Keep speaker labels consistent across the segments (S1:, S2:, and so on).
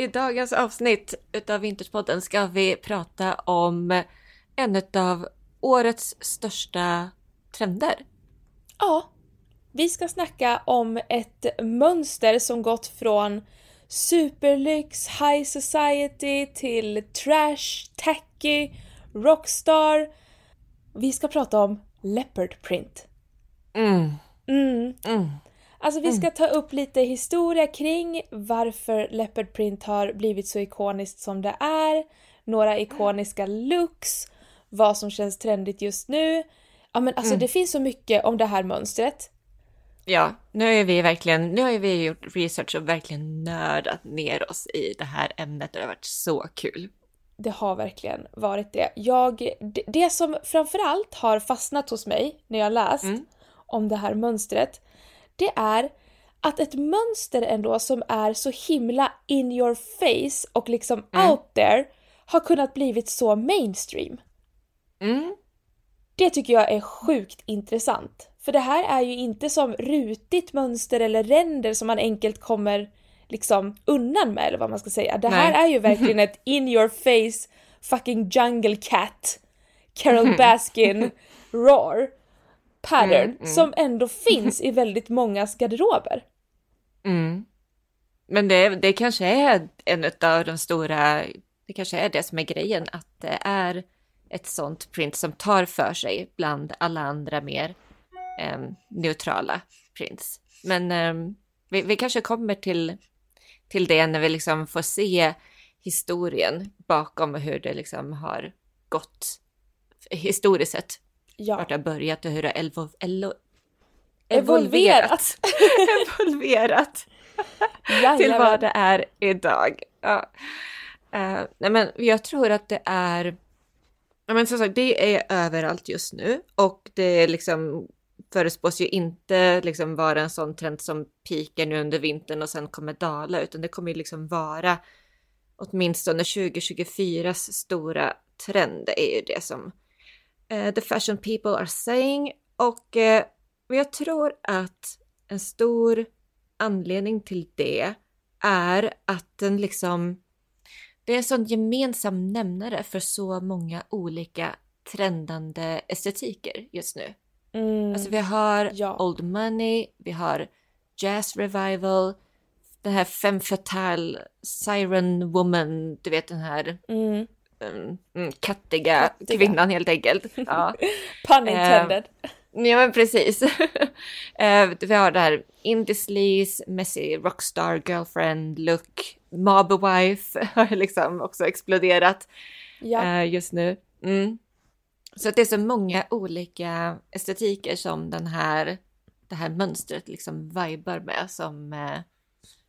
S1: I dagens avsnitt utav Vinterspodden ska vi prata om en av årets största trender.
S2: Ja, vi ska snacka om ett mönster som gått från superlyx, high society till trash, tacky, rockstar. Vi ska prata om leopard print.
S1: Mm.
S2: Mm.
S1: Mm.
S2: Alltså vi ska ta upp lite historia kring varför leopard print har blivit så ikoniskt som det är, några ikoniska looks, vad som känns trendigt just nu. Ja men alltså
S1: Mm.
S2: det finns så mycket om det här mönstret.
S1: Ja, nu är vi verkligen, nu har vi gjort research och verkligen nördat ner oss i det här ämnet och det har varit så kul.
S2: Det har verkligen varit det. Jag, det, det som framförallt har fastnat hos mig när jag läst
S1: Mm.
S2: om det här mönstret, det är att ett mönster ändå som är så himla in your face och liksom
S1: Mm.
S2: out there har kunnat blivit så mainstream.
S1: Mm.
S2: Det tycker jag är sjukt intressant. För det här är ju inte som rutigt mönster eller ränder som man enkelt kommer liksom undan med eller vad man ska säga. Det här
S1: Nej.
S2: är ju verkligen ett in your face fucking jungle cat Carol Baskin roar pattern
S1: Mm, mm.
S2: som ändå finns i väldigt mångas garderober.
S1: Mm. Men det, det kanske är en av de stora, det kanske är det som är grejen, att det är ett sånt print som tar för sig bland alla andra mer em, neutrala prints. Men em, vi, vi kanske kommer till, till det när vi liksom får se historien bakom hur det liksom har gått historiskt sett.
S2: Ja.
S1: Vart det har börjat och hur det har elvo, elvo,
S2: Evolverat.
S1: evolverat till vad det är idag. Ja. Eh, nej men jag tror att det är, ja men som sagt det är överallt just nu och det är liksom förespås ju inte liksom vara en sån trend som pikar nu under vintern och sen kommer dala utan det kommer ju liksom vara åtminstone 2024s stora trend är ju det som eh, the fashion people are saying och eh, jag tror att en stor anledning till det är att den liksom det är en sån gemensam nämnare för så många olika trendande estetiker just nu.
S2: Mm.
S1: Alltså vi har
S2: Ja.
S1: Old Money, vi har Jazz Revival, den här Femme Fatale, Siren Woman, du vet den här
S2: mm.
S1: Um, mm, kattiga,
S2: Kattiga.
S1: kvinnan helt enkelt. Ja.
S2: Pun intended.
S1: Ja men precis. Eh, vi har det här Indie Sleaze, Messy Rockstar Girlfriend look, Mob Wife har liksom också exploderat
S2: ja.
S1: eh, just nu. Mm. Så att det är så många olika estetiker som den här, det här mönstret liksom vibar med som eh,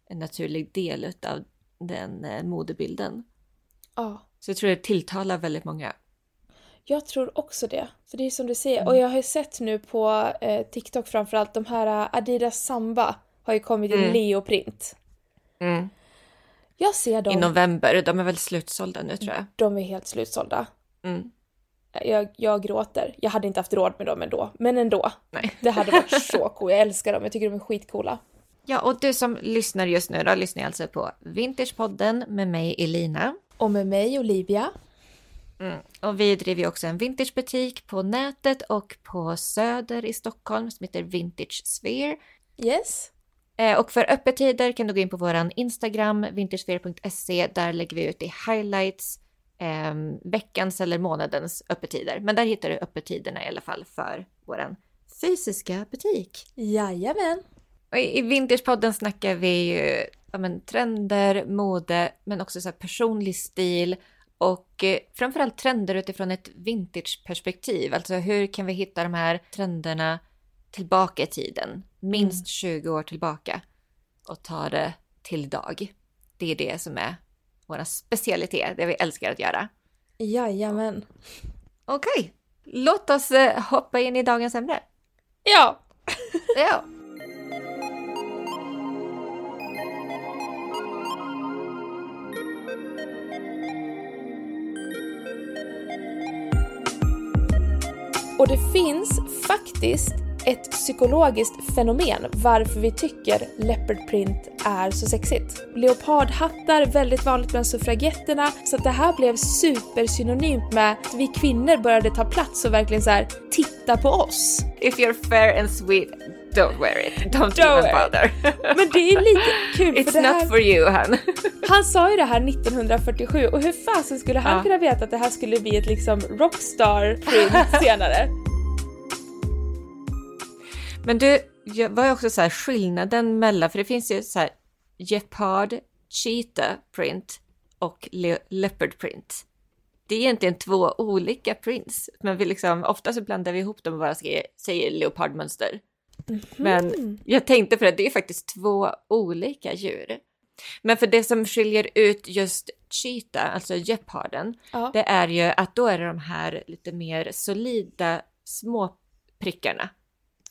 S1: en naturlig del av den eh, modebilden.
S2: ja.
S1: Så jag tror det tilltalar väldigt många.
S2: Jag tror också det. För det är som du säger,
S1: Mm.
S2: och jag har ju sett nu på eh, TikTok framförallt, de här eh, Adidas Samba har ju kommit i
S1: Mm.
S2: leoprint.
S1: Mm.
S2: Jag ser dem,
S1: I november, de är väl slutsålda nu tror jag.
S2: de är helt slutsålda.
S1: Mm.
S2: Jag, jag gråter. Jag hade inte haft råd med dem ändå, men ändå.
S1: Nej.
S2: Det hade varit så coolt. Jag älskar dem, jag tycker de är skitcoola.
S1: Ja, och du som lyssnar just nu då, lyssnar alltså på Vintagepodden med mig Elina.
S2: Och med mig Olivia.
S1: Mm. Och vi driver också en vintagebutik på nätet och på Söder i Stockholm som heter Vintage Sphere.
S2: Yes.
S1: Eh, och för öppettider kan du gå in på våran Instagram, vintagesphere.se. Där lägger vi ut i highlights eh, veckans eller månadens öppettider. Men där hittar du öppettiderna i alla fall för våran fysiska butik.
S2: Jajamän.
S1: Och I Vintagepodden snackar vi ju ja, men, trender, mode, men också så personlig stil och eh, framförallt trender utifrån ett vintageperspektiv. Alltså hur kan vi hitta de här trenderna tillbaka i tiden, minst 20 år tillbaka och ta det till idag. Det är det som är vår specialitet, det vi älskar att göra.
S2: Jajamän.
S1: Okej, låt oss eh, hoppa in i dagens ämne.
S2: Ja.
S1: Ja.
S2: Och det finns faktiskt ett psykologiskt fenomen varför vi tycker leopard print är så sexigt. Leopardhattar, väldigt vanligt bland suffragetterna, så att det här blev supersynonymt med att vi kvinnor började ta plats och verkligen så här titta på oss.
S1: If you're fair and sweet, don't wear it. Don't,
S2: Don't
S1: even bother.
S2: Men det är lite kul
S1: It's
S2: för det här,
S1: not for you, han.
S2: han sa ju det här 1947 och hur fasen skulle han
S1: Ja.
S2: kunna veta att det här skulle bli ett liksom rockstar print senare?
S1: Men du, jag var ju också så här skillnaden mellan, för det finns ju så här Gepard, Cheetah print och le- Leopard print. Det är egentligen två olika prints, men vi liksom, ofta så blandar vi ihop dem och bara säger, säger leopardmönster. Men jag tänkte på det, det är faktiskt två olika djur. Men för det som skiljer ut just cheetah, alltså geparden,
S2: Ja.
S1: det är ju att då är det de här lite mer solida små prickarna.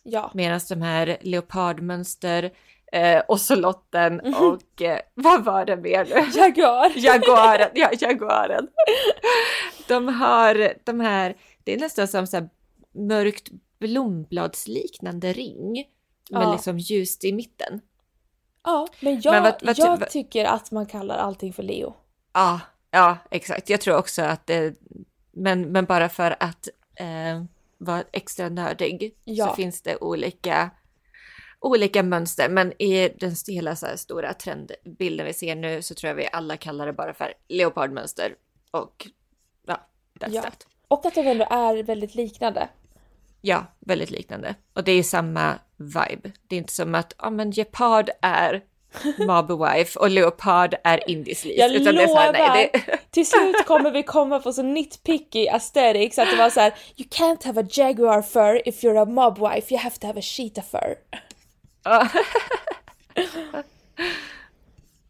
S2: Ja.
S1: Medan de här leopardmönster, eh, ocelotten
S2: Mhm.
S1: och eh, vad var det mer nu?
S2: Jaguar.
S1: Jaguaren, ja jaguaren. De har de här, det är nästan som så här mörkt blombladsliknande ring.
S2: Ja.
S1: liksom ljust i mitten.
S2: Ja, men jag,
S1: Men vad- vad-
S2: jag
S1: vad-
S2: tycker att man kallar allting för Leo.
S1: Ja, ja exakt. Jag tror också att det, men, men bara för att eh, vara extra nördig
S2: Ja.
S1: så finns det olika, olika mönster. Men i den hela så stora trendbilden vi ser nu så tror jag vi alla kallar det bara för leopardmönster. Och ja, that's
S2: Ja.
S1: that.
S2: Och att de ändå är väldigt liknande.
S1: Ja, väldigt liknande. Och det är samma vibe. Det är inte som att, ja men gepard är Mobby Wife och leopard är Indiesleaze.
S2: Jag
S1: Utan så här, nej, det,
S2: Till slut kommer vi komma på så nitpicky aesthetics att det var så här: You can't have a jaguar fur if you're a mob wife, you have to have a cheetah fur.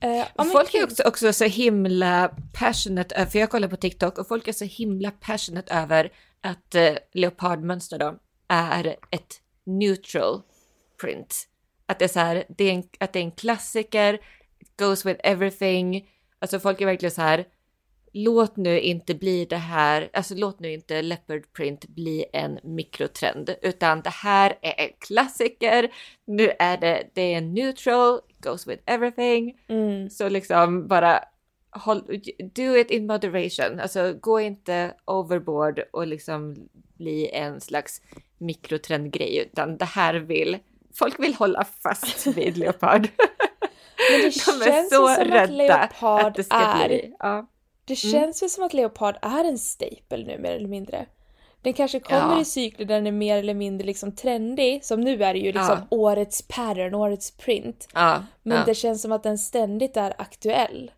S2: Men
S1: folk är också, också så himla passionate, för jag kollar på TikTok och folk är så himla passionate över att eh, leopardmönster då är ett neutral print. Att det är så här, det är en, att det är en klassiker, it goes with everything. Alltså folk är verkligen så här, låt nu inte bli det här, alltså låt nu inte leopard print bli en mikrotrend, utan det här är en klassiker. Nu är det, det är neutral, it goes with everything.
S2: Mm.
S1: Så liksom bara do it in moderation. Alltså gå inte overboard och liksom bli en slags mikrotrendgrej, utan det här vill folk vill hålla fast vid leopard.
S2: Men det
S1: De
S2: känns
S1: så
S2: som
S1: rädda
S2: att leopard
S1: att det ska
S2: är...
S1: bli. Ja.
S2: Det
S1: Mm.
S2: känns ju som att leopard är en staple nu mer eller mindre. Den kanske kommer
S1: Ja.
S2: i cykler där den är mer eller mindre liksom trendig, som nu är det ju liksom
S1: Ja.
S2: årets pattern, årets print.
S1: Ja,
S2: Men det känns som att den ständigt är aktuell.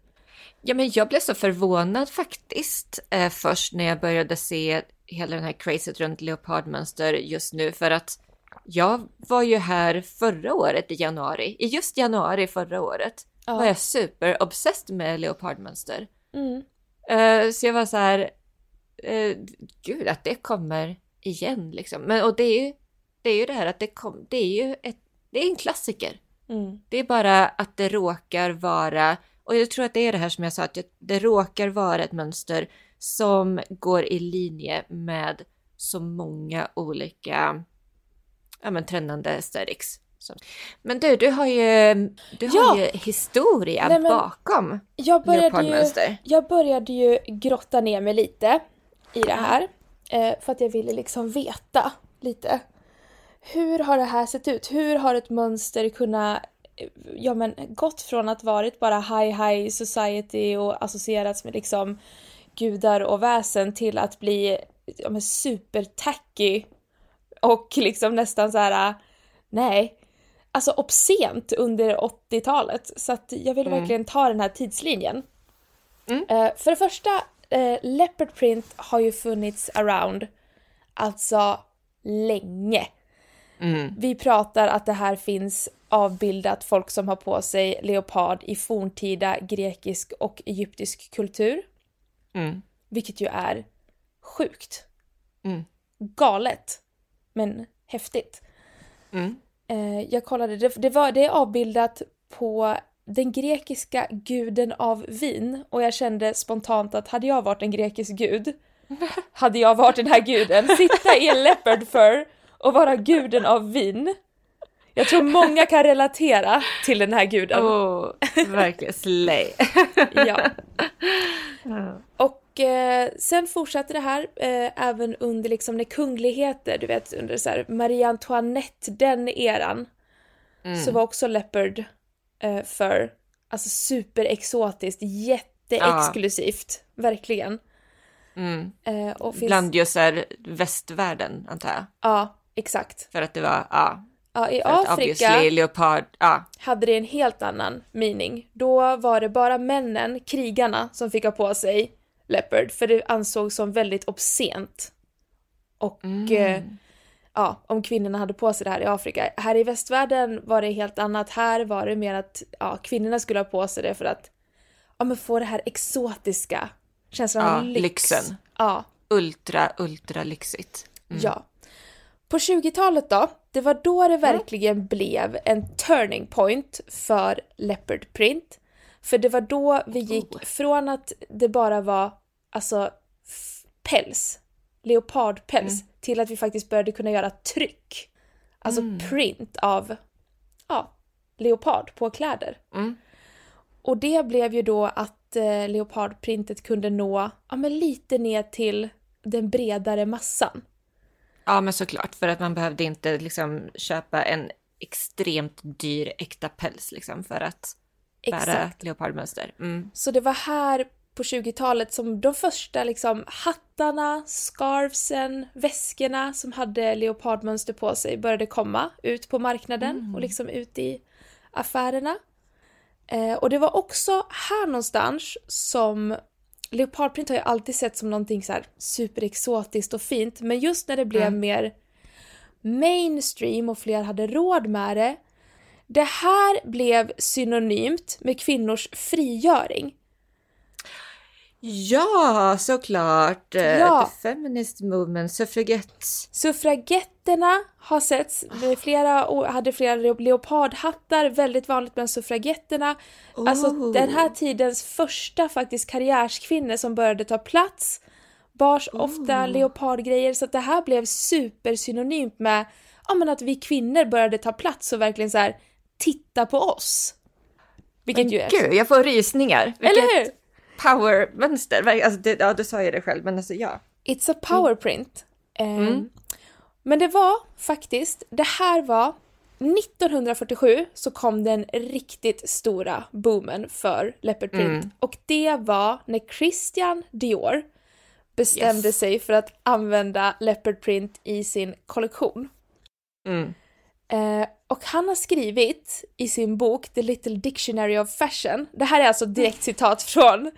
S1: Ja, men jag blev så förvånad faktiskt eh, först när jag började se hela den här crazet runt leopardmönster just nu för att jag var ju här förra året i januari. I just januari förra året
S2: Ja.
S1: var jag super obsessed med leopardmönster.
S2: Mm.
S1: Eh, så jag var så här, eh, gud att det kommer igen liksom. Men och det är ju det, är ju det här att det, kom, det är ju ett, det är en klassiker.
S2: Mm.
S1: Det är bara att det råkar vara, och jag tror att det är det här som jag sa, att det- råkar vara ett mönster som går i linje med så många olika ja, men, trendande aesthetics. Men du, du har ju, du har
S2: Ja!
S1: ju historia
S2: Nej, men-
S1: bakom
S2: Jag, började ju, jag började ju grotta ner mig lite i det här. Eh, för att jag ville liksom veta lite. Hur har det här sett ut? Hur har ett mönster kunnat ja, men, gått från att varit bara high high society och associerats med liksom gudar och väsen till att bli ja, men, super tacky och liksom nästan så här nej, alltså obscent under 80-talet. Så att jag vill
S1: Mm.
S2: verkligen ta den här tidslinjen.
S1: Mm.
S2: Eh, för det första, eh, leopard print har ju funnits around, alltså länge.
S1: Mm.
S2: Vi pratar att det här finns avbildat folk som har på sig leopard i forntida grekisk och egyptisk kultur.
S1: Mm.
S2: Vilket ju är sjukt.
S1: Mm.
S2: Galet. Men häftigt.
S1: Mm.
S2: Eh, jag kollade, det, det, var, det är avbildat på den grekiska guden av vin och jag kände spontant att hade jag varit en grekisk gud hade jag varit den här guden, sitta i en leopard fur och vara guden av vin. Jag tror många kan relatera till den här guden.
S1: Oh, verkligen slay.
S2: ja. Och eh, sen fortsatte det här eh, även under liksom när kungligheter, du vet under så här Marie Antoinette, den eran.
S1: Mm.
S2: Så var också leopard eh, för, alltså superexotiskt, jätteexklusivt, verkligen.
S1: Mm.
S2: Eh, finns,
S1: Bland just här västvärlden antar jag.
S2: Ja, exakt.
S1: För att det var, ja.
S2: Ja, i Afrika
S1: leopard, ja.
S2: hade det en helt annan meaning. Då var det bara männen, krigarna, som fick ha på sig leopard, för det ansågs som väldigt obscent. Och
S1: Mm.
S2: eh, ja, om kvinnorna hade på sig det här i Afrika. Här i västvärlden var det helt annat. Här var det mer att ja, kvinnorna skulle ha på sig det för att ja, men få det här exotiska känslan
S1: Ja,
S2: av lyx.
S1: lyxen.
S2: Ja,
S1: Ultra, ultra lyxigt. Mm.
S2: Ja. På 20-talet då, det var då det verkligen blev en turning point för leopard print. För det var då vi gick
S1: Oh.
S2: från att det bara var alltså päls, leopardpäls, till att vi faktiskt började kunna göra tryck. Alltså print av ja, leopard på kläder.
S1: Mm.
S2: Och det blev ju då att eh, leopardprintet kunde nå ja, men lite ner till den bredare massan.
S1: Ja, men såklart, för att man behövde inte liksom köpa en extremt dyr äkta päls liksom för att bära
S2: Exakt.
S1: leopardmönster. Mm.
S2: Så det var här på 20-talet som de första liksom hattarna, scarfsen, väskorna som hade leopardmönster på sig började komma ut på marknaden och liksom ut i affärerna. Eh, och det var också här någonstans som leopardprint har jag alltid sett som någonting så här superexotiskt och fint, men just när det blev mer mainstream och fler hade råd med det, det här blev synonymt med kvinnors frigöring.
S1: Ja, såklart!
S2: Ja.
S1: The feminist movement, suffragettes.
S2: Suffragetterna har setts, med flera, hade flera le- leopardhattar, väldigt vanligt bland suffragetterna. Alltså
S1: Oh.
S2: den här tidens första faktiskt karriärskvinnor som började ta plats bars ofta leopardgrejer så att det här blev supersynonymt med ja, men att vi kvinnor började ta plats och verkligen så här titta på oss. Vilket
S1: Men
S2: ju är...
S1: gud, jag får rysningar.
S2: Eller hur?
S1: powermönster. Alltså, det, ja, du sa ju det själv, men alltså ja.
S2: It's a power print. Ehm, Men det var faktiskt, det här var 1947 så kom den riktigt stora boomen för leopard print och det var när Christian Dior bestämde
S1: Yes.
S2: sig för att använda leopard print i sin kollektion.
S1: Mm.
S2: Eh, och han har skrivit i sin bok The Little Dictionary of Fashion, det här är alltså direkt citat från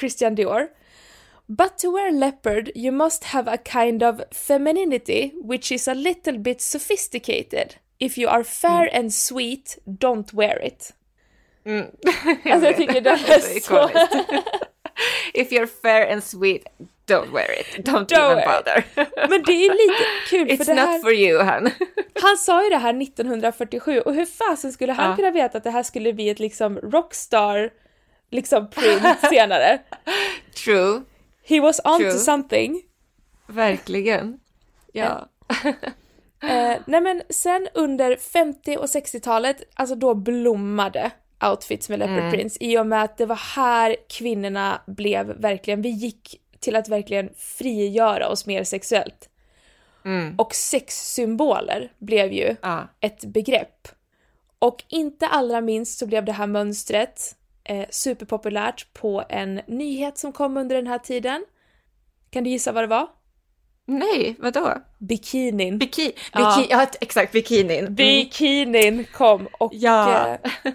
S2: Christian Dior. But to wear leopard you must have a kind of femininity which is a little bit sophisticated. If you are fair and sweet, don't wear it.
S1: Mm.
S2: Alltså jag tycker det är så...
S1: If you're fair and sweet, don't wear it. Don't,
S2: Don't
S1: even bother.
S2: Men det är lite kul för
S1: It's
S2: det
S1: not
S2: här...
S1: for you, han.
S2: Han sa ju det här 1947 och hur fasen skulle han
S1: Ja.
S2: kunna veta att det här skulle bli ett liksom rockstar liksom print senare?
S1: True,
S2: He was on
S1: True.
S2: to something.
S1: verkligen. Ja.
S2: Eh, nej men sen under 50 och 60-talet, alltså då blommade outfits med leopard prints i och med att det var här kvinnorna blev verkligen, vi gick till att verkligen frigöra oss mer sexuellt.
S1: Mm.
S2: Och sexsymboler blev ju
S1: ja.
S2: ett begrepp. Och inte allra minst så blev det här mönstret eh, superpopulärt på en nyhet som kom under den här tiden. Kan du gissa vad det var?
S1: Nej, vadå?
S2: Bikinin.
S1: Biki
S2: Ja.
S1: biki ja, exakt, bikinin. Mm.
S2: Bikinin kom och...
S1: Ja.
S2: eh,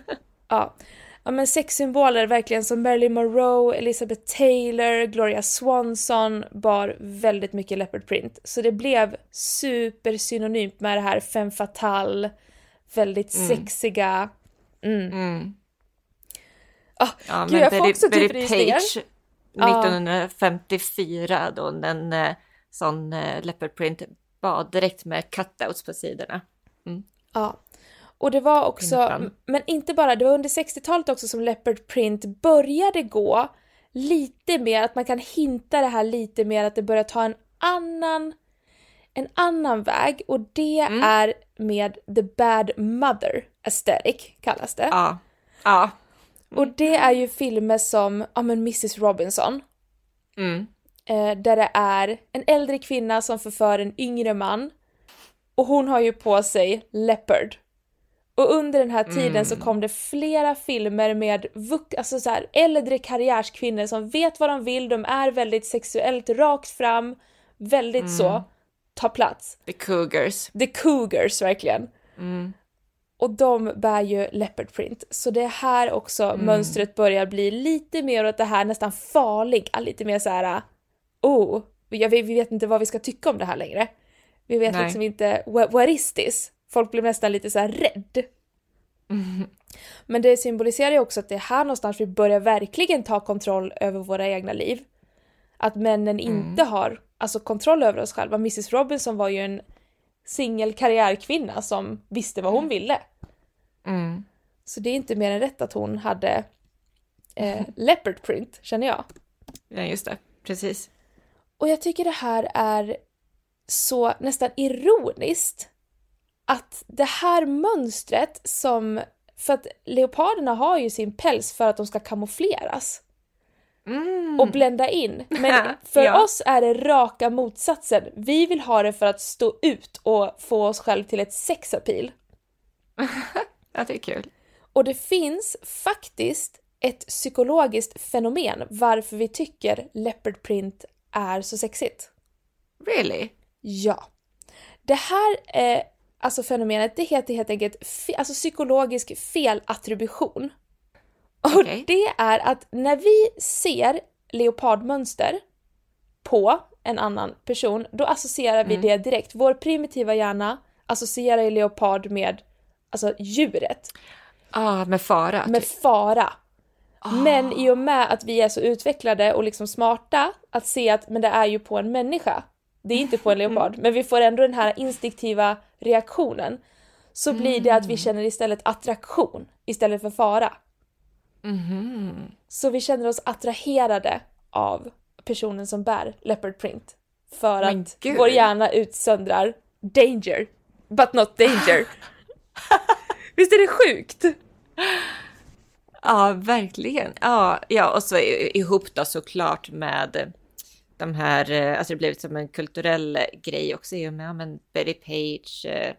S2: ja. ja men sexsymboler verkligen som Marilyn Monroe, Elizabeth Taylor, Gloria Swanson bar väldigt mycket leopard print. Så det blev supersynonymt med det här femme fatale, väldigt sexiga.
S1: Mm.
S2: Ah,
S1: Ja,
S2: gud, jag får också typ rysningar.
S1: Page 1954 då en eh, sån eh, leopard print bad direkt med cutouts på sidorna.
S2: Ja. Och det var också, men inte bara, det var under 60-talet också som leopard print började gå lite mer, att man kan hinta det här lite mer att det börjar ta en annan en annan väg och det är med the bad mother aesthetic kallas det.
S1: Ja. Ja.
S2: Och det är ju filmer som, ja men Mrs Robinson,
S1: Mm.
S2: eh, där det är en äldre kvinna som förför en yngre man och hon har ju på sig leopard. Och under den här tiden så kom det flera filmer med vux- alltså så här, äldre karriärskvinnor som vet vad de vill, de är väldigt sexuellt rakt fram, väldigt så, tar plats.
S1: The Cougars.
S2: The Cougars verkligen. Och de bär ju leopard print. Så det är här också mönstret börjar bli lite mer åt det här nästan farliga, lite mer så här. oh, vet, vi vet inte vad vi ska tycka om det här längre. Vi vet
S1: Nej.
S2: liksom inte, what, is this? Folk blir nästan lite så här rädd. Men det symboliserar ju också att det är här någonstans vi börjar verkligen ta kontroll över våra egna liv. Att männen inte har alltså, kontroll över oss själva. Mrs Robinson var ju en singel karriärkvinna som visste vad hon ville.
S1: Mm.
S2: Så det är inte mer än rätt att hon hade eh, leopard print, känner jag.
S1: Ja, just det. Precis.
S2: Och jag tycker det här är så nästan ironiskt att det här mönstret som, för att leoparderna har ju sin päls för att de ska kamoufleras
S1: Mm.
S2: och blända in. Men för
S1: Ja.
S2: oss är det raka motsatsen. Vi vill ha det för att stå ut och få oss själv till ett sexappeal.
S1: Ja, det är kul.
S2: Och det finns faktiskt ett psykologiskt fenomen varför vi tycker leopard print är så sexigt.
S1: Really?
S2: Ja. Det här eh, alltså fenomenet, det heter helt enkelt alltså psykologisk felattribution. Och
S1: Okej.
S2: det är att när vi ser leopardmönster på en annan person, då associerar vi det direkt. Vår primitiva hjärna associerar ju leopard med alltså djuret,
S1: Ah, med fara.
S2: med
S1: typ.
S2: fara. Men i och med att vi är så utvecklade och liksom smarta att se att men det är ju på en människa, det är inte på en leopard, men vi får ändå den här instinktiva reaktionen. Så blir det att vi känner istället attraktion istället för fara.
S1: Mhm.
S2: Så vi känner oss attraherade av personen som bär leopard print. För
S1: Men
S2: att
S1: gud.
S2: vår hjärna utsöndrar danger, but not danger. Visst är det sjukt?
S1: Ja, verkligen. Ja, ja, och så ihop då såklart med de här, eh, alltså det blev som en kulturell grej också i och med ja, men Betty Page, eh,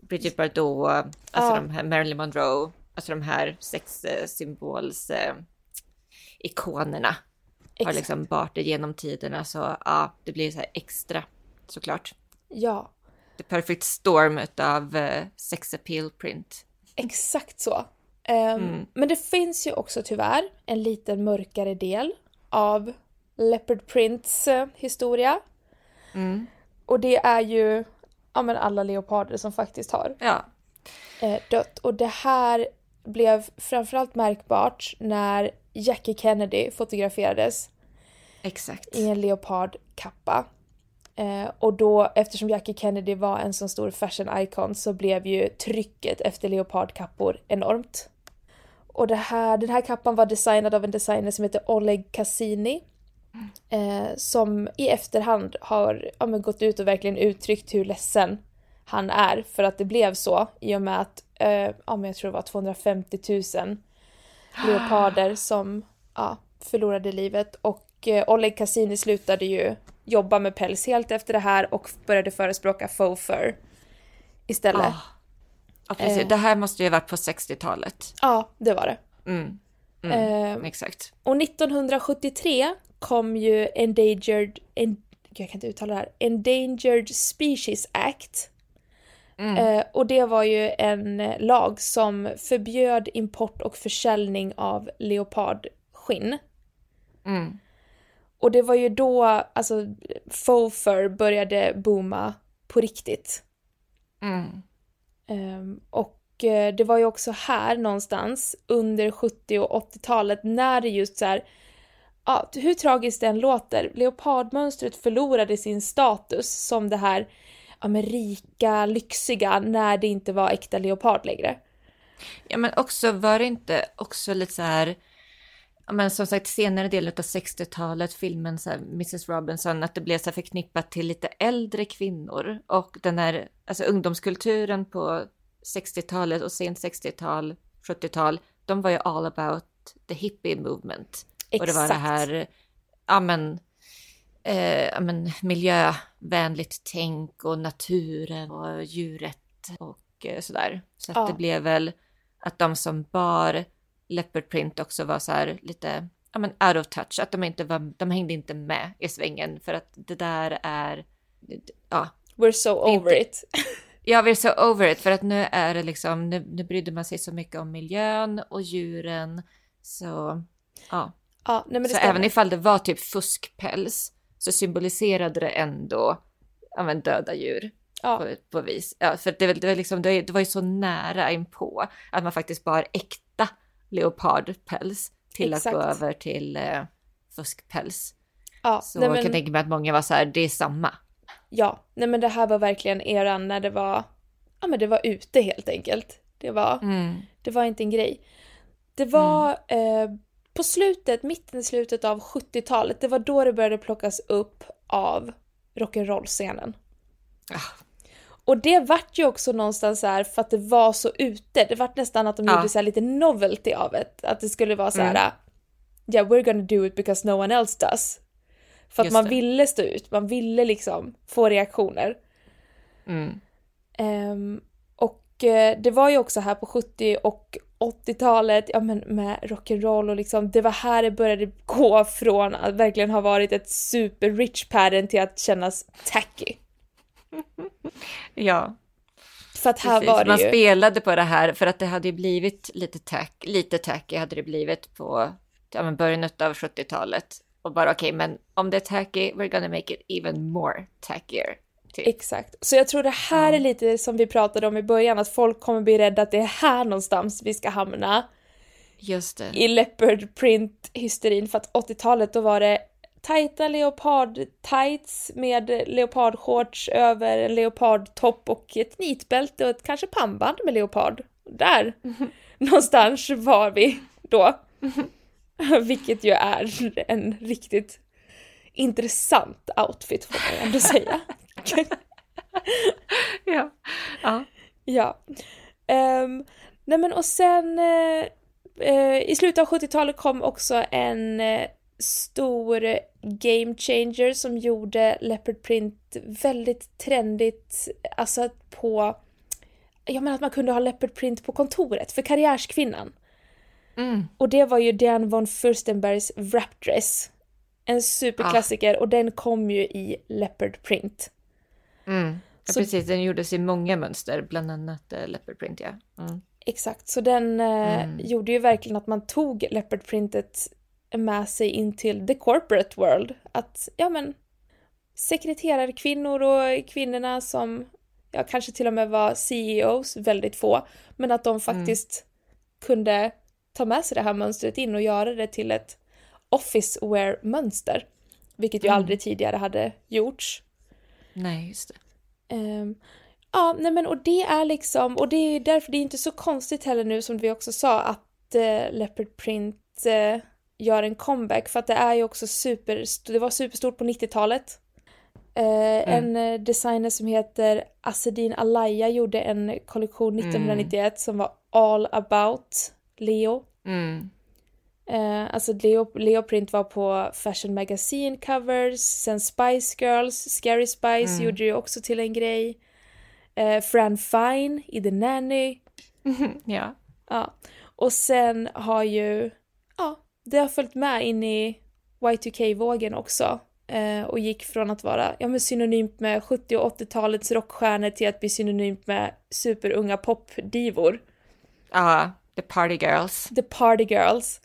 S1: Bridget Bardot, alltså
S2: Ja.
S1: de här Marilyn Monroe, alltså de här sexsymbols eh, ikonerna har
S2: Exakt.
S1: liksom bart det genom tiderna så ja, det blir så här extra såklart.
S2: Ja,
S1: The perfect storm utav eh, sex appeal print.
S2: exakt så. Ehm, Men det finns ju också tyvärr en liten mörkare del av leopard prints eh, historia.
S1: Mm.
S2: Och det är ju ja, men alla leoparder som faktiskt har
S1: Ja,
S2: eh, dött. Och det här blev framförallt märkbart när Jackie Kennedy fotograferades
S1: exakt.
S2: i en leopardkappa. Eh, och då, eftersom Jackie Kennedy var en så stor fashion icon så blev ju trycket efter leopardkappor enormt. Och det här, den här kappan var designad av en designer som heter Oleg Cassini. Eh, som i efterhand har ja, gått ut och verkligen uttryckt hur ledsen han är för att det blev så i och med att eh, ja, men jag tror det var 250 000 leoparder som ja, förlorade livet och eh, Oleg Cassini slutade ju jobba med päls helt efter det här och började förespråka faux fur istället.
S1: Ah. Ja, precis.
S2: Eh.
S1: Det här måste ju ha varit på 60-talet.
S2: Ja, det var det.
S1: Mm.
S2: Eh,
S1: Exakt.
S2: och 1973 kom ju Endangered, en, jag kan inte uttala det här, Endangered Species Act. Eh, och det var ju en lag som förbjöd import och försäljning av leopardskinn.
S1: Mm.
S2: Och det var ju då, alltså, faux fur började booma på riktigt.
S1: Mm.
S2: Ehm, och eh, det var ju också här någonstans under 70 och 80-talet när det just så här, ja, hur tragiskt det än låter, leopardmönstret förlorade sin status som det här ja, men rika, lyxiga när det inte var äkta leopard längre.
S1: Ja, men också var det inte också lite så här ja, men som sagt senare delen av 60-talet, filmen så här, Mrs Robinson, att det blev så förknippat till lite äldre kvinnor och den här alltså ungdomskulturen på 60-talet och sent 60-tal, 70-tal, de var ju all about the hippie movement. Exakt. Och det var det här, ja men, eh, men miljövänligt tänk och naturen och djuret och eh, sådär. Så att ja. det blev väl att de som bar leopard print också var så här lite, ja men out of touch, att de inte var, de hängde inte med i svängen för att det där är, ja.
S2: We're so over inte, it.
S1: ja, we're so over it för att nu är det liksom, nu, nu brydde man sig så mycket om miljön och djuren så, ja.
S2: ja nej, men
S1: så även ifall det var typ fuskpäls så symboliserade det ändå, ja men döda djur. Ja. På, på vis. Ja, för det, det, var liksom, det, var ju så nära inpå att man faktiskt bar äkta leopardpäls till Exakt. att gå över till eh, fuskpäls. Ja, så nej, men... jag kan tänka mig att många var så här, det är samma.
S2: Ja, nej men det här var verkligen eran när det var, ja men det var ute helt enkelt. Det var, mm. det var inte en grej. Det var mm. eh, på slutet, mitten i slutet av 70-talet, det var då det började plockas upp av rock'n'roll-scenen. Ah, och det vart ju också någonstans så här för att det var så ute. Det vart nästan att de ja. gjorde så lite novelty av det. Att det skulle vara så här, mm. yeah we're gonna do it because no one else does. För att Just man det. ville stå ut, man ville liksom få reaktioner. Mm. Um, och uh, det var ju också här på 70 och 80-talet, ja men med rock'n'roll och liksom, det var här det började gå från att verkligen ha varit ett super rich pattern till att kännas tacky.
S1: ja.
S2: För att här Precis. var det
S1: Man
S2: ju...
S1: spelade på det här för att det hade ju blivit lite tack, lite tacky hade det blivit på ja, början av 70-talet. Och bara okej, okay, men om det är tacky, we're gonna make it even more tackier.
S2: Typ. Exakt. Så jag tror det här är lite som vi pratade om i början, att folk kommer bli rädda att det är här någonstans vi ska hamna.
S1: Just det.
S2: I leopard print hysterin, för att 80-talet då var det tajta leopard-tights med leopardshorts över en leopardtopp och ett nitbälte och ett kanske pannband med leopard. Där mm. någonstans var vi då. Vilket ju är en riktigt intressant outfit får man ändå säga.
S1: ja. Ja.
S2: ja. Um, nej men och sen uh, i slutet av 70-talet kom också en uh, stor game changer som gjorde Leopard Print väldigt trendigt, alltså på, jag menar att man kunde ha Leopard Print på kontoret för karriärskvinnan. Mm. Och det var ju Diane von Furstenbergs Wrapdress. En superklassiker ah. och den kom ju i Leopard Print.
S1: Mm. Ja, så, precis, den gjordes i många mönster, bland annat uh, Leopard Print ja. Mm.
S2: Exakt, så den uh, mm. gjorde ju verkligen att man tog Leopard Printet med sig in till the corporate world. Att, ja men, sekreterarkvinnor och kvinnorna som, ja kanske till och med var CEOs, väldigt få, men att de mm. faktiskt kunde ta med sig det här mönstret in och göra det till ett office wear mönster. Vilket ju mm. aldrig tidigare hade gjorts.
S1: Nej, just det.
S2: Um, ja, nej men och det är liksom, och det är därför det är inte så konstigt heller nu som vi också sa att uh, Leopard Print uh, gör en comeback för att det är ju också super, det var superstort på 90-talet. Eh, mm. En designer som heter Asedin Alaya gjorde en kollektion 1991 mm. som var all about Leo. Mm. Eh, alltså Leo, Leo Print var på Fashion Magazine covers, sen Spice Girls, Scary Spice mm. gjorde ju också till en grej. Eh, Fran Fine i The Nanny.
S1: ja.
S2: Ja. Och sen har ju, ja, det har följt med in i Y2K-vågen också eh, och gick från att vara ja, men synonymt med 70 och 80-talets rockstjärnor till att bli synonymt med superunga popdivor.
S1: Ja, uh, the party girls.
S2: The party girls.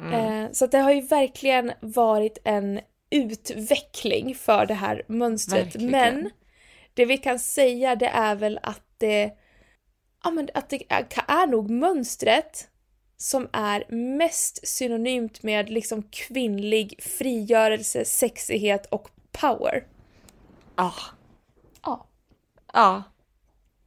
S2: Mm. Eh, så det har ju verkligen varit en utveckling för det här mönstret. Verkligen. Men det vi kan säga det är väl att det, ja, men att det är, är nog mönstret som är mest synonymt med liksom kvinnlig frigörelse, sexighet och power.
S1: Ja. Ja. Ja.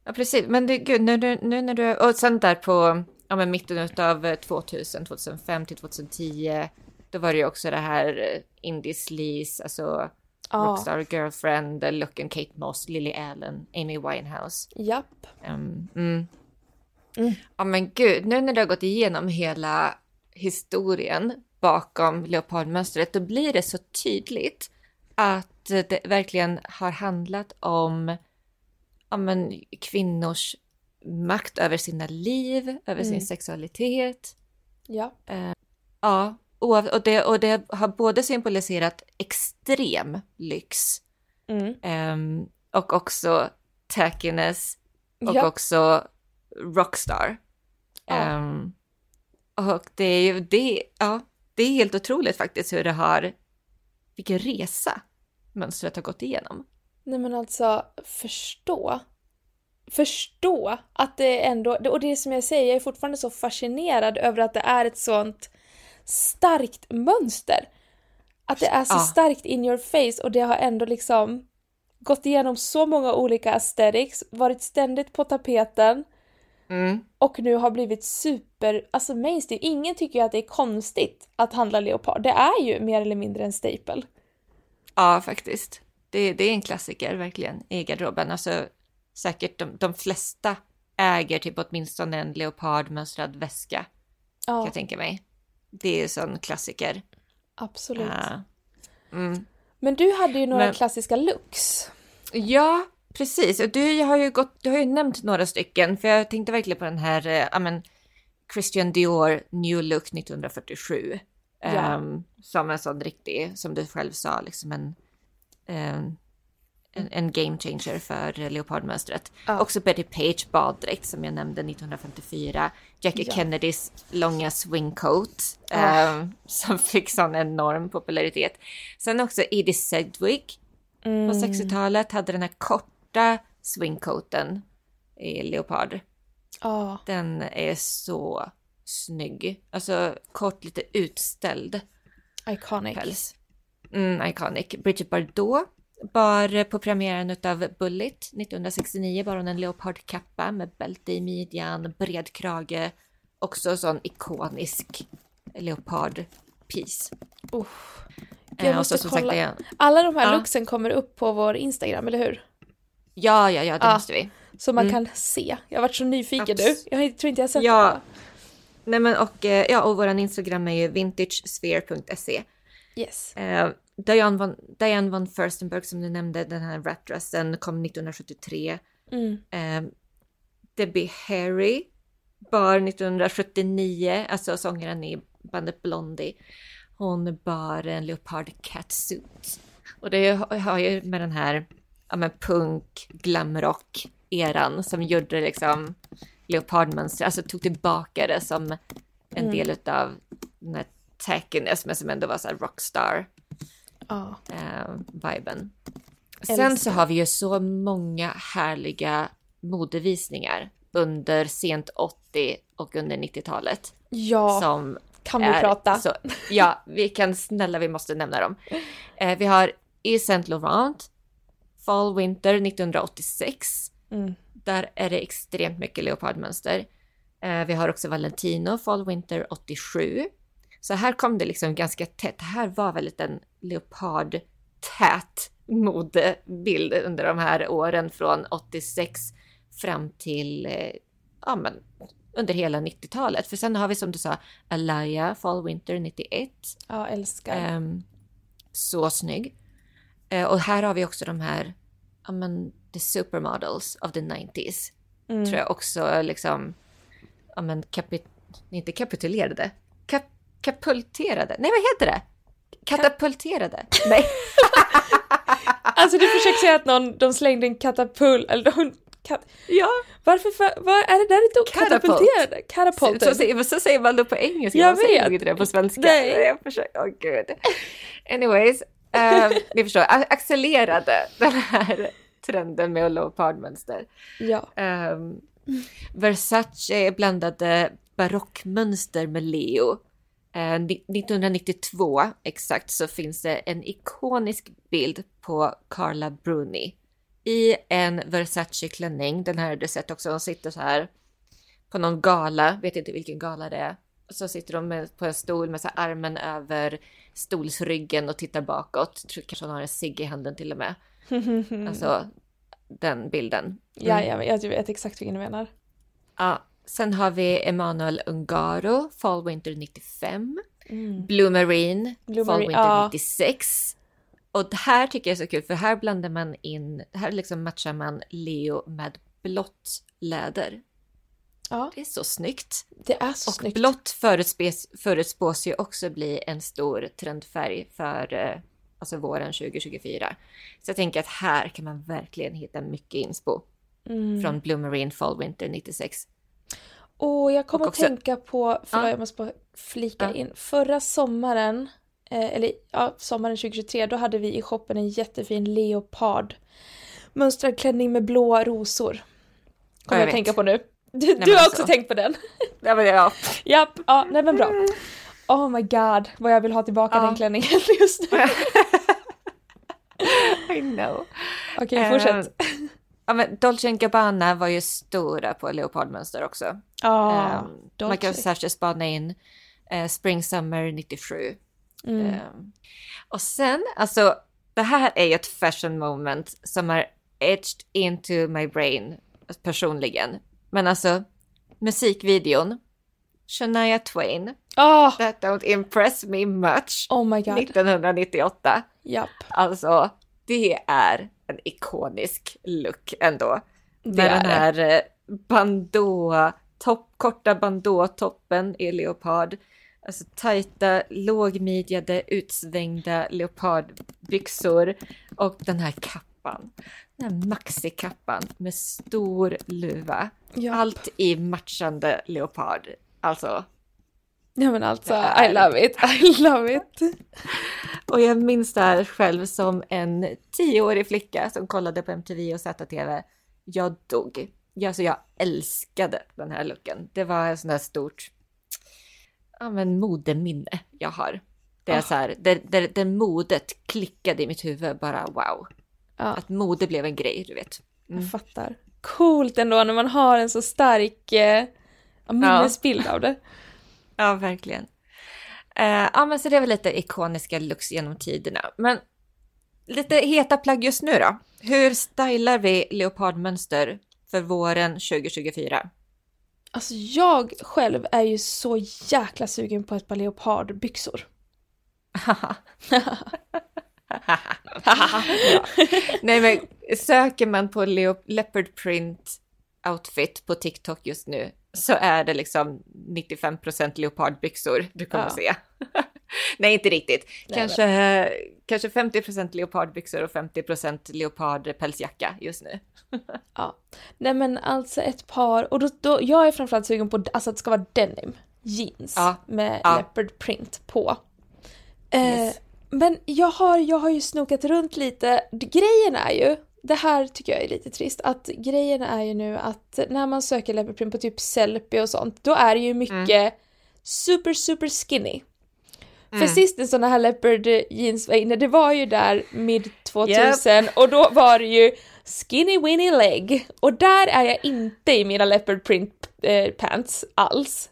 S1: Ja, precis. Men det, gud, nu, nu, nu när du... Och sen där på ja, men mitten av 2000, 2005 till 2010. Då var det ju också det här eh, Indie Sleaze, alltså
S2: Ja.
S1: Rockstar Girlfriend, Lookin' Kate Moss, Lily Allen, Amy Winehouse.
S2: Japp.
S1: Um, mm.
S2: Mm.
S1: Ja men gud, nu när du har gått igenom hela historien bakom leopardmönstret, då blir det så tydligt att det verkligen har handlat om ja, men, kvinnors makt över sina liv, över
S2: Mm.
S1: sin sexualitet. Ja, oav- och det, och det har både symboliserat extrem lyx
S2: Mm.
S1: ehm, och också tackiness och
S2: Ja.
S1: också rockstar.
S2: Ja.
S1: Ehm, och det är ju det, ja, det är helt otroligt faktiskt hur det har, vilken resa mönstret har gått igenom.
S2: Nej men alltså, förstå. Förstå att det ändå, och det är som jag säger, jag är fortfarande så fascinerad över att det är ett sånt starkt mönster. Att det är så
S1: Ja.
S2: starkt in your face och det har ändå liksom gått igenom så många olika aesthetics, varit ständigt på tapeten
S1: Mm.
S2: och nu har blivit super, alltså mainstream. Ingen tycker ju att det är konstigt att handla leopard. Det är ju mer eller mindre en staple.
S1: Ja, faktiskt. Det, det är en klassiker verkligen i garderoben. Alltså säkert de, de flesta äger typ åtminstone en leopardmönstrad väska kan
S2: Ja,
S1: jag tänka mig. Det är en sån klassiker.
S2: absolut.
S1: Ja. Mm.
S2: Men du hade ju några
S1: Men-
S2: klassiska looks.
S1: Ja, precis. Och du har ju gått, du har ju nämnt några stycken, för jag tänkte verkligen på den här, eh, men, Christian Dior New Look 1947.
S2: Ja.
S1: Ehm, som en sån riktig, som du själv sa, liksom en, ehm, en, en game changer för leopardmönstret.
S2: Ja.
S1: Också Betty Page baddräkt som jag nämnde 1954. Jackie
S2: Ja.
S1: Kennedys långa swingcoat
S2: Ah.
S1: ehm, som fick sån enorm popularitet. Sen också Edie Sedgwick
S2: Mm.
S1: på 60-talet hade den här korta swingcoaten i leopard.
S2: Ja,
S1: Den är så snygg. Alltså kort, lite utställd
S2: iconic.
S1: päls. Mm, iconic. Bridget Bardot bar på premiären utav Bullet 1969 bar hon en leopardkappa med bälte i midjan, bred krage. Också sån ikonisk leopardpiece. Eh,
S2: Jag måste
S1: så
S2: kolla.
S1: sagt, det
S2: Alla de här
S1: Ja.
S2: looksen kommer upp på vår Instagram, eller hur?
S1: ja, ja, ja, det
S2: Ja.
S1: måste vi.
S2: Så man
S1: Mm.
S2: kan se. Jag har varit så nyfiken nu. Jag tror inte jag sett
S1: Ja. Nej men och, eh, ja, och våran Instagram är ju vintagesphere.se.
S2: det. Yes.
S1: Eh, Diane, von, Diane von Furstenberg som du nämnde, den här wrapdressen kom 1973.
S2: Mm.
S1: Eh, Debbie Harry bar 1979, alltså sångaren i bandet Blondie. Hon bar en leopard catsuit. Och det har ju med den här ja, men punk, glamrock eran som gjorde liksom leopardmönster, alltså tog tillbaka det som en
S2: Mm.
S1: del utav den här tackiness men som ändå var så rockstar
S2: Ja.
S1: eh, viben. Sen
S2: Älskar.
S1: så har vi ju så många härliga modevisningar under sent 80 och under 90-talet.
S2: Ja,
S1: som
S2: kan vi
S1: är
S2: prata?
S1: Så, ja, vi kan snälla, vi måste nämna dem. Eh, vi har Yves Saint Laurent, Fall Winter 1986.
S2: Mm.
S1: Där är det extremt mycket leopardmönster. Eh, vi har också Valentino, Fall Winter 87. Så här kom det liksom ganska tätt. Det här var väldigt en leopardtät modebild under de här åren från 86 fram till, eh, ja men, under hela 90-talet. För sen har vi som du sa, Alaya, Fall Winter 91.
S2: Ja, älskar.
S1: Ehm, så snygg. Eh, och här har vi också de här, ja men, the supermodels of the 90s.
S2: Mm.
S1: Tror jag också liksom, ja men, kapit, inte kapitulerade, kap, kapulterade, nej vad heter det? Katapulterade. Nej.
S2: Alltså du försöker säga att någon, de slängde en katapult, eller de, kat,
S1: ja,
S2: varför, för, vad är det där ett ord? Katapulterade?
S1: så,
S2: Catapulted?
S1: säger, så säger man då på engelska,
S2: Jag
S1: man säger
S2: vet.
S1: nog inte det på svenska.
S2: Nej.
S1: Jag försöker, åh gud. Anyways, um, ni förstår, a- accelerade den här trenden med leopardmönster.
S2: Ja.
S1: Um, Versace blandade barockmönster med Leo. Eh, ni- 1992 exakt så finns det en ikonisk bild på Carla Bruni i en Versace-klänning. Den här har du sett också, hon sitter så här på någon gala, vet inte vilken gala det är. Så sitter med, på en stol med så armen över stolsryggen och tittar bakåt. Tror kanske hon har en cigg i handen till och med. Alltså den bilden. Mm.
S2: Ja, ja, jag vet exakt vilken du menar.
S1: Ja, sen har vi Emanuel Ungaro, Fall Winter 95.
S2: Mm.
S1: Blue Marine,
S2: Blue
S1: Fall
S2: Marine,
S1: Winter
S2: ja.
S1: 96. Och det här tycker jag är så kul för här blandar man in, här liksom matchar man Leo med blått läder.
S2: Ja,
S1: Det är så snyggt.
S2: det är så
S1: Och
S2: snyggt.
S1: blått förutspes, förutspås ju också bli en stor trendfärg för eh, alltså våren 2024. Så jag tänker att här kan man verkligen hitta mycket inspo
S2: Mm.
S1: från Blue Marine Fall Winter 96.
S2: Och jag kommer
S1: Och
S2: att
S1: också-
S2: tänka på, förlåt
S1: Ja.
S2: jag måste bara flika
S1: Ja.
S2: in. Förra sommaren, eh, eller ja, sommaren 2023, då hade vi i shoppen en jättefin leopard. Mönstrad klänning med blåa rosor. Kommer
S1: jag
S2: jag, tänka på nu. Du,
S1: men
S2: du har
S1: alltså.
S2: också tänkt på den?
S1: Ja, men ja.
S2: Japp, ja, nej men bra. Oh my god, vad jag vill ha tillbaka
S1: Ja.
S2: den klänningen just nu.
S1: I know.
S2: Okej, fortsätt.
S1: Eh, ja, men Dolce Gabbana var ju stora på leopardmönster också.
S2: Ja,
S1: Eh, man kan särskilt spana in eh, Spring Summer 97.
S2: Mm.
S1: Eh, och sen, alltså, det här är ju ett fashion moment som är etched into my brain personligen. Men alltså, musikvideon, Shania Twain,
S2: Ah,
S1: That Don't Impress Me Much,
S2: oh my god.
S1: 1998.
S2: Japp,
S1: Alltså, det är en ikonisk look ändå.
S2: det
S1: Med den här eh, bandå, topp, korta bandå-toppen i leopard. Alltså tajta, lågmidjade, utsvängda leopardbyxor. Och den här kappan. Den här maxikappan med stor luva.
S2: Japp.
S1: Allt i matchande leopard. Alltså,
S2: Ja men alltså, I love it, I love it.
S1: Och jag minns det här själv som en tioårig flicka som kollade på MTV och ZTV. Jag dog. Jag, alltså jag älskade den här looken. Det var ett sånt där stort ja, men modeminne jag har. Det är
S2: Ah.
S1: så här, där, där, där modet klickade i mitt huvud bara wow.
S2: Ja,
S1: Att mode blev en grej, du vet. Mm.
S2: jag fattar. Coolt ändå när man har en så stark eh, minnesbild av det.
S1: Ja, verkligen. Eh, ja, men så det är väl lite ikoniska looks genom tiderna. Men lite heta plagg just nu då. Hur stylar vi leopardmönster för våren 2024?
S2: Alltså jag själv är ju så jäkla sugen på ett par leopardbyxor.
S1: ja. Nej, men söker man på leo- leopard print outfit på TikTok just nu så är det liksom 95% leopardbyxor du kommer
S2: Ja.
S1: se. Nej, inte riktigt.
S2: Nej,
S1: Kanske, kanske 50% leopardbyxor och 50% leopardpälsjacka just nu.
S2: Ja. Nej men alltså ett par, och då, då, jag är framförallt sugen på alltså att det ska vara denim, jeans
S1: Ja.
S2: med
S1: Ja.
S2: leopard print på. Eh,
S1: Yes.
S2: Men jag har, jag har ju snokat runt lite, grejen är ju, det här tycker jag är lite trist, att grejen är ju nu att när man söker leopard print på typ Sellpy och sånt, då är det ju mycket super super skinny. För
S1: Mm.
S2: sist en sån här leopard jeans var inne, det var ju där mid 2000 och då var det ju skinny winny leg. Och där är jag inte i mina leopard print eh, pants alls.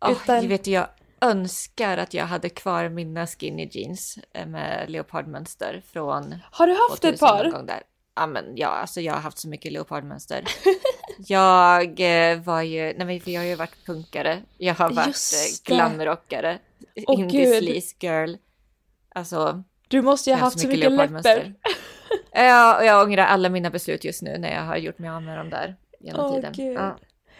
S1: Oh,
S2: Utan-
S1: vet jag önskar att jag hade kvar mina skinny jeans eh, med leopardmönster från
S2: Har du haft ett
S1: 2000 någon
S2: par?
S1: gång där. Ja, men ja, alltså jag har haft så mycket leopardmönster. jag eh, var ju, nej men för jag har ju varit punkare. Jag har varit eh, glamrockare.
S2: Åh,
S1: Indie
S2: gud.
S1: sleaze girl. Alltså,
S2: Du måste ju ha haft så mycket läppar.
S1: Ja, och jag ångrar alla mina beslut just nu när jag har gjort mig av med dem där genom
S2: Åh,
S1: tiden.
S2: gud.
S1: Ja.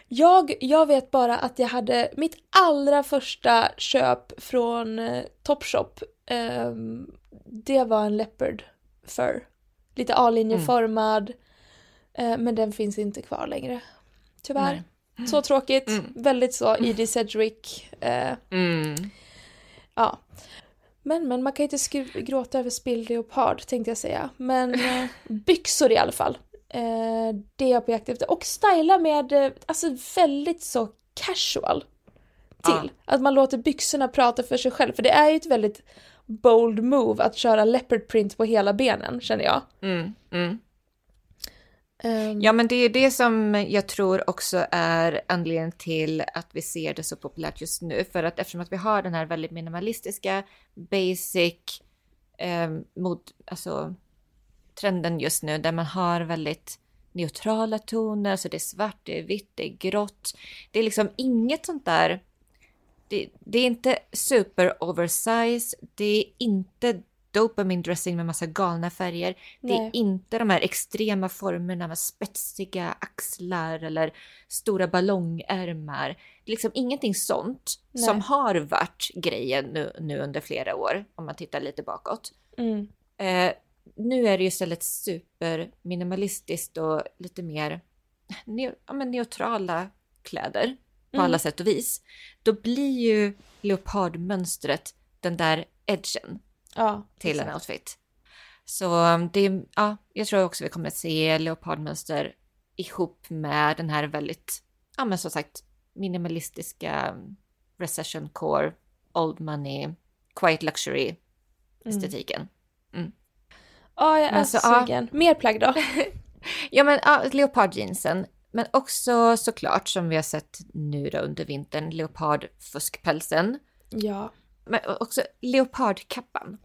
S2: Jag, jag vet bara att jag hade mitt allra första köp från eh, Topshop. ehm, det var en leopard fur. Lite A-linjeformad. eh, men den finns inte kvar längre. Tyvärr. Så tråkigt.
S1: Mm.
S2: Väldigt så Edie Sedgwick. eh,
S1: Mm.
S2: ja. Men, men man kan inte skru- gråta över spilld leopard tänkte jag säga. Men eh, byxor i alla fall. Eh, det är jag på jakt efter. Och styla med, eh, alltså väldigt så casual. Till. Att man låter byxorna prata för sig själv. För det är ju ett väldigt bold move att köra leopard print på hela benen känner jag.
S1: Mm. Mm.
S2: Ehm,
S1: Ja, men det är det som jag tror också är anledningen till att vi ser det så populärt just nu. För att eftersom att vi har den här väldigt minimalistiska, basic, eh, mot, alltså trenden just nu där man har väldigt neutrala toner, så det är svart, det är vitt, det är grått. Det är liksom inget sånt där. Det, det är inte super oversize, det är inte dopamine dressing med massa galna färger. Det är
S2: Nej.
S1: inte de här extrema formerna med spetsiga axlar eller stora ballongärmar. Det är liksom ingenting sånt
S2: Nej.
S1: som har varit grejen nu, nu under flera år om man tittar lite bakåt.
S2: mm,
S1: Eh, nu är det ju istället superminimalistiskt och lite mer ne- ja, neutrala kläder på
S2: Mm.
S1: alla sätt och vis. Då blir ju leopardmönstret den där edgen
S2: ja,
S1: till en outfit. Så um, det ja, jag tror också vi kommer att se leopardmönster ihop med den här väldigt, ja men som sagt, minimalistiska um, recession core, old money, quiet luxury estetiken.
S2: Ja, jag är
S1: Men så, ja.
S2: sugen. Mer plagg då?
S1: Ja men ja, leopardjeansen. Men också såklart som vi har sett nu då under vintern, leopardfuskpälsen.
S2: ja.
S1: Men också leopardkappan.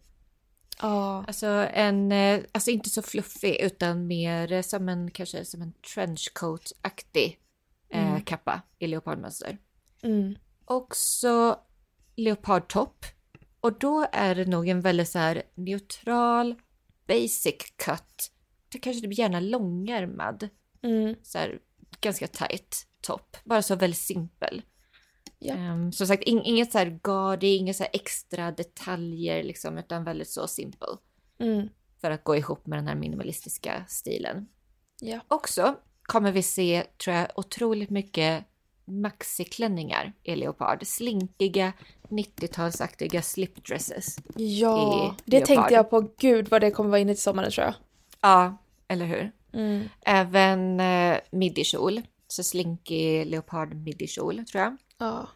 S2: Ja.
S1: Alltså en, eh, alltså inte så fluffig utan mer eh, som en, kanske som en trenchcoat-aktig eh,
S2: Mm.
S1: kappa i leopardmönster.
S2: Mm.
S1: Också leopardtopp. Och då är det nog en väldigt så här neutral, basic cut. Det kanske det blir gärna långärmad,
S2: Mm.
S1: så här ganska tight topp. Bara så väldigt simpel.
S2: Ja.
S1: Ehm, som sagt, ing- inget så här gaudy, inga så extra detaljer liksom, utan väldigt så simpel.
S2: Mm.
S1: För att gå ihop med den här minimalistiska stilen.
S2: Ja.
S1: Också kommer vi se, tror jag, otroligt mycket maxiklänningar i leopard. Slinkiga, 90-talsaktiga slipdresses.
S2: Ja, det
S1: leopard.
S2: tänkte jag på. Gud vad det kommer vara inne till sommaren tror jag.
S1: Ja, eller hur?
S2: Mm.
S1: Även eh, midikjol. Så slinkig leopard midikjol, tror jag.
S2: Ja.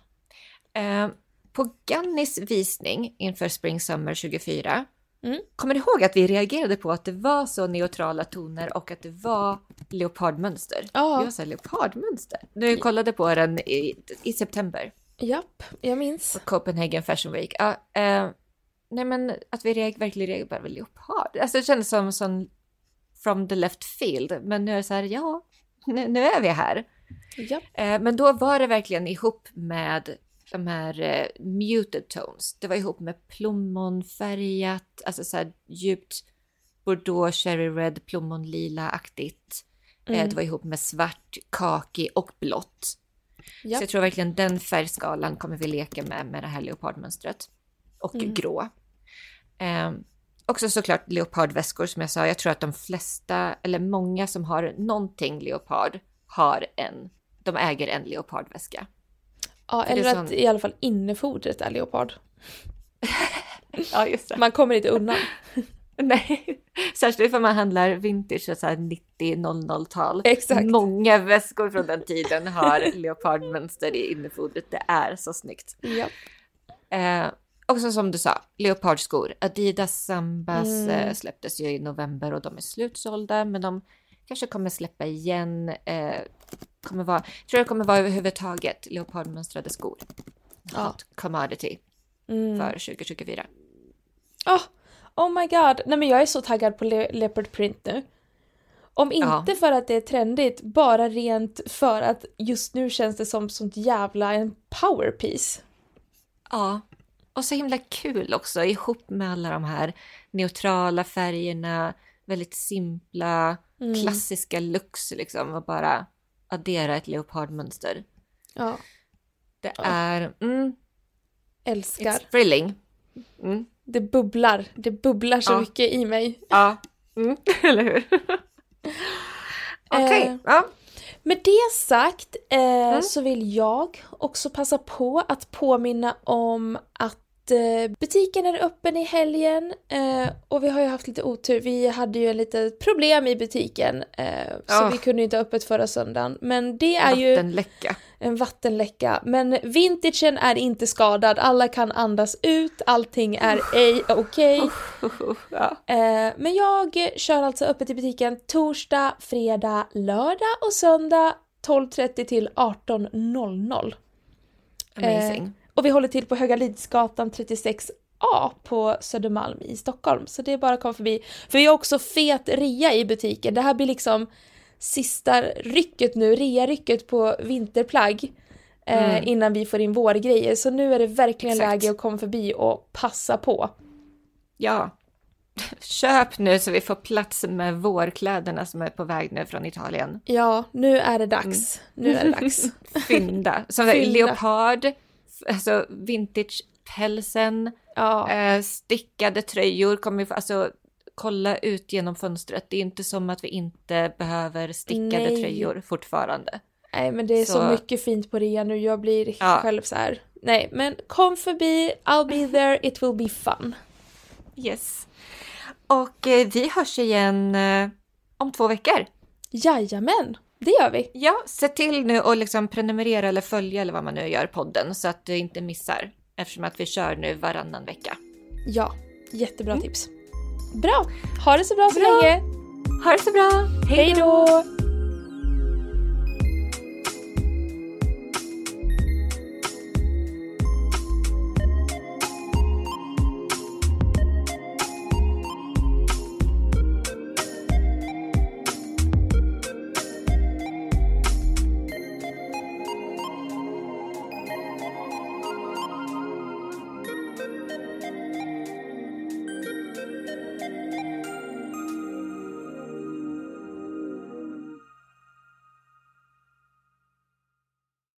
S1: Eh, på Gannis visning inför Spring Summer 24
S2: Mm.
S1: Kommer du ihåg att vi reagerade på att det var så neutrala toner och att det var leopardmönster?
S2: Ja.
S1: Det var så leopardmönster. Nu jag kollade på den i, i september
S2: Japp, jag minns.
S1: på Copenhagen Fashion Week. Ja, eh, nej men att vi reag, verkligen reagerade på leopard. Alltså det kändes som sån from the left field. Men nu är det så här, ja, nu, nu är vi här.
S2: Japp.
S1: Eh, men då var det verkligen ihop med de här eh, muted tones. Det var ihop med plommonfärgat, alltså så här djupt bordeaux, cherry red, plommonlila-aktigt. Eh,
S2: Mm.
S1: det var ihop med svart, kaki och blått.
S2: Japp.
S1: Så jag tror verkligen den färgskalan kommer vi leka med med det här leopardmönstret. Och
S2: Mm.
S1: grå. Eh, också såklart leopardväskor som jag sa. Jag tror att de flesta, eller många som har någonting leopard har en. De äger en leopardväska.
S2: Ja,
S1: För
S2: eller att
S1: sån-
S2: i alla fall innefodret är leopard.
S1: Ja, just det.
S2: Man kommer inte undan.
S1: Nej, särskilt ifall man handlar vintage så här 90-00-tal.
S2: Exakt.
S1: Många väskor från den tiden har leopardmönster i innefodret. Det är så snyggt.
S2: Japp.
S1: Eh, också som du sa, leopardskor. Adidas Sambas
S2: Mm.
S1: eh, släpptes ju i november och de är slutsålda. Men de kanske kommer släppa igen. Eh, kommer vara, tror det kommer vara överhuvudtaget leopardmönstrade skor.
S2: Ja.
S1: Hot commodity
S2: Mm.
S1: för 2024.
S2: Oh, oh my god, nej men jag är så taggad på le- leopard print nu. Om inte
S1: Ja.
S2: för att det är trendigt, bara rent för att just nu känns det som sånt jävla en powerpiece.
S1: Ja, och så himla kul också ihop med alla de här neutrala färgerna, väldigt simpla,
S2: Mm.
S1: klassiska looks liksom och bara addera ett leopardmönster.
S2: Ja,
S1: Det
S2: Ja.
S1: är, mm,
S2: älskar.
S1: it's thrilling. Mm,
S2: Det bubblar, det bubblar så
S1: Ja.
S2: mycket i mig.
S1: ja, mm, eller hur? Okej,
S2: Eh,
S1: ja.
S2: Med det sagt eh,
S1: Mm.
S2: så vill jag också passa på att påminna om att eh, butiken är öppen i helgen eh, och vi har ju haft lite otur. Vi hade ju ett litet problem i butiken eh, så
S1: Ah.
S2: vi kunde inte ha öppet förra söndagen. Men det är ju
S1: Vattenläcka.
S2: en vattenläcka. Men vintagen är inte skadad, alla kan andas ut, allting är ej okej.
S1: ja.
S2: Eh, men jag kör alltså öppet i butiken torsdag, fredag, lördag och söndag 12.30 till 18.00.
S1: Amazing.
S2: Och vi håller till på Höga Lidsgatan 36A på Södermalm i Stockholm. Så det är bara att komma förbi. För vi har också fet rea i butiken. Det här blir liksom sista rycket nu, rea-rycket på vinterplagg. Eh,
S1: Mm.
S2: Innan vi får in vårgrejer. Så nu är det verkligen
S1: Exakt.
S2: läge att komma förbi och passa på.
S1: ja. Köp nu så vi får plats med vårkläderna som är på väg nu från Italien.
S2: Ja, nu är det dags. Nu är det dags.
S1: Fynda. Som
S2: Fynda.
S1: leopard, alltså vintage-pälsen,
S2: Ja,
S1: eh, stickade tröjor kommer alltså kolla ut genom fönstret. Det är inte som att vi inte behöver stickade
S2: Nej.
S1: tröjor fortfarande.
S2: nej men det är så,
S1: så-
S2: mycket fint på rea nu. Jag blir
S1: Ja.
S2: själv så här. Nej, men kom förbi, I'll be there, it will be fun.
S1: Yes. Och eh, vi hörs igen eh, om två veckor.
S2: Jajamän, det gör vi.
S1: Ja, se till nu och liksom prenumerera eller följa eller vad man nu gör podden så att du inte missar. Eftersom att vi kör nu varannan vecka.
S2: Ja, jättebra tips. Bra, ha det så bra så
S1: Bra.
S2: länge.
S1: Ha det så bra!
S2: Hej då!